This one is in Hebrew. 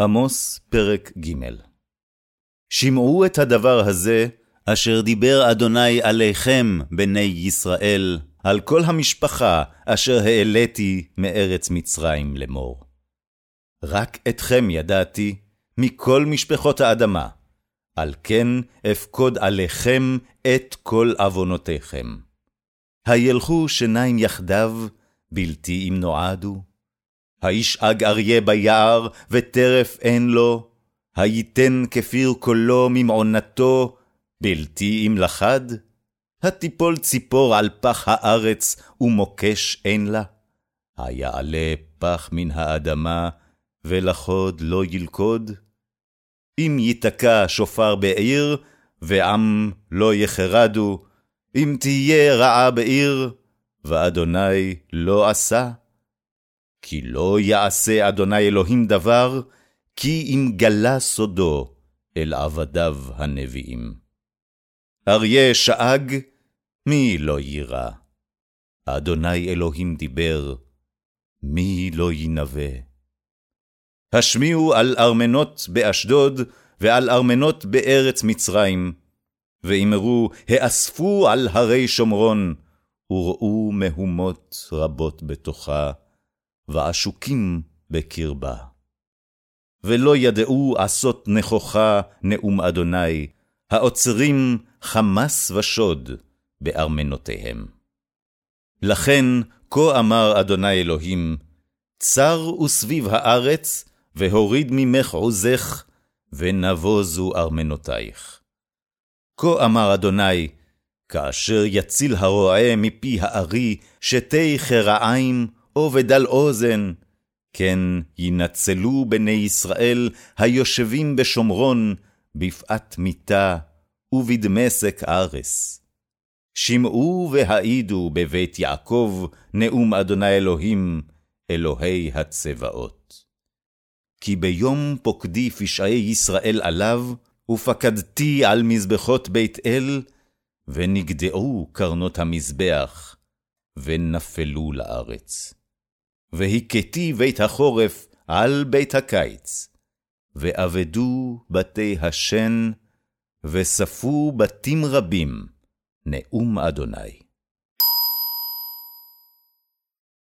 עמוס, פרק ג' שמעו את הדבר הזה, אשר דיבר אדוני עליכם, בני ישראל, על כל המשפחה אשר העליתי מארץ מצרים לאמור. רק אתכם ידעתי, מכל משפחות האדמה, על כן אפקוד עליכם את כל עוונותיכם. הילכו שניים יחדיו, בלתי אם נועדו. הישאג אריה ביער, וטרף אין לו, הייתן כפיר קולו ממעונתו, בלתי אם לחד? התיפול ציפור על פח הארץ, ומוקש אין לה? היעלה פח מן האדמה, ולחוד לא ילכוד? אם ייתקע שופר בעיר, ועם לא יחרדו, אם תהיה רעה בעיר, ואדוני לא עשה? כי לא יעשה אדוני אלוהים דבר, כי אם גלה סודו אל עבדיו הנביאים. אריה שאג, מי לא יירא? אדוני אלוהים דיבר, מי לא ינבא? השמיעו על ארמנות באשדוד, ועל ארמנות בארץ מצרים, ואמרו, האספו על הרי שומרון, וראו מהומות רבות בתוכה. ועשוקים בקרבה. ולא ידעו עשות נכוחה נאום אדוני, העוצרים חמס ושוד בארמנותיהם. לכן, כה אמר אדוני אלוהים, צר וסביב הארץ, והוריד ממך עוזך, ונבוזו ארמנותייך. כה אמר אדוני, כאשר יציל הרועה מפי הארי, שתי חרעיים או ודל אוזן, כן ינצלו בני ישראל היושבים בשומרון, בפאת מיתה ובדמשק ארס. שמעו והעידו בבית יעקב נאום אדוני אלוהים, אלוהי הצבאות. כי ביום פוקדי פשעי ישראל עליו, ופקדתי על מזבחות בית אל, ונגדעו קרנות המזבח, ונפלו לארץ. והכיתי בית החורף על בית הקיץ, ואבדו בתי השן, וספו בתים רבים, נאום אדוני.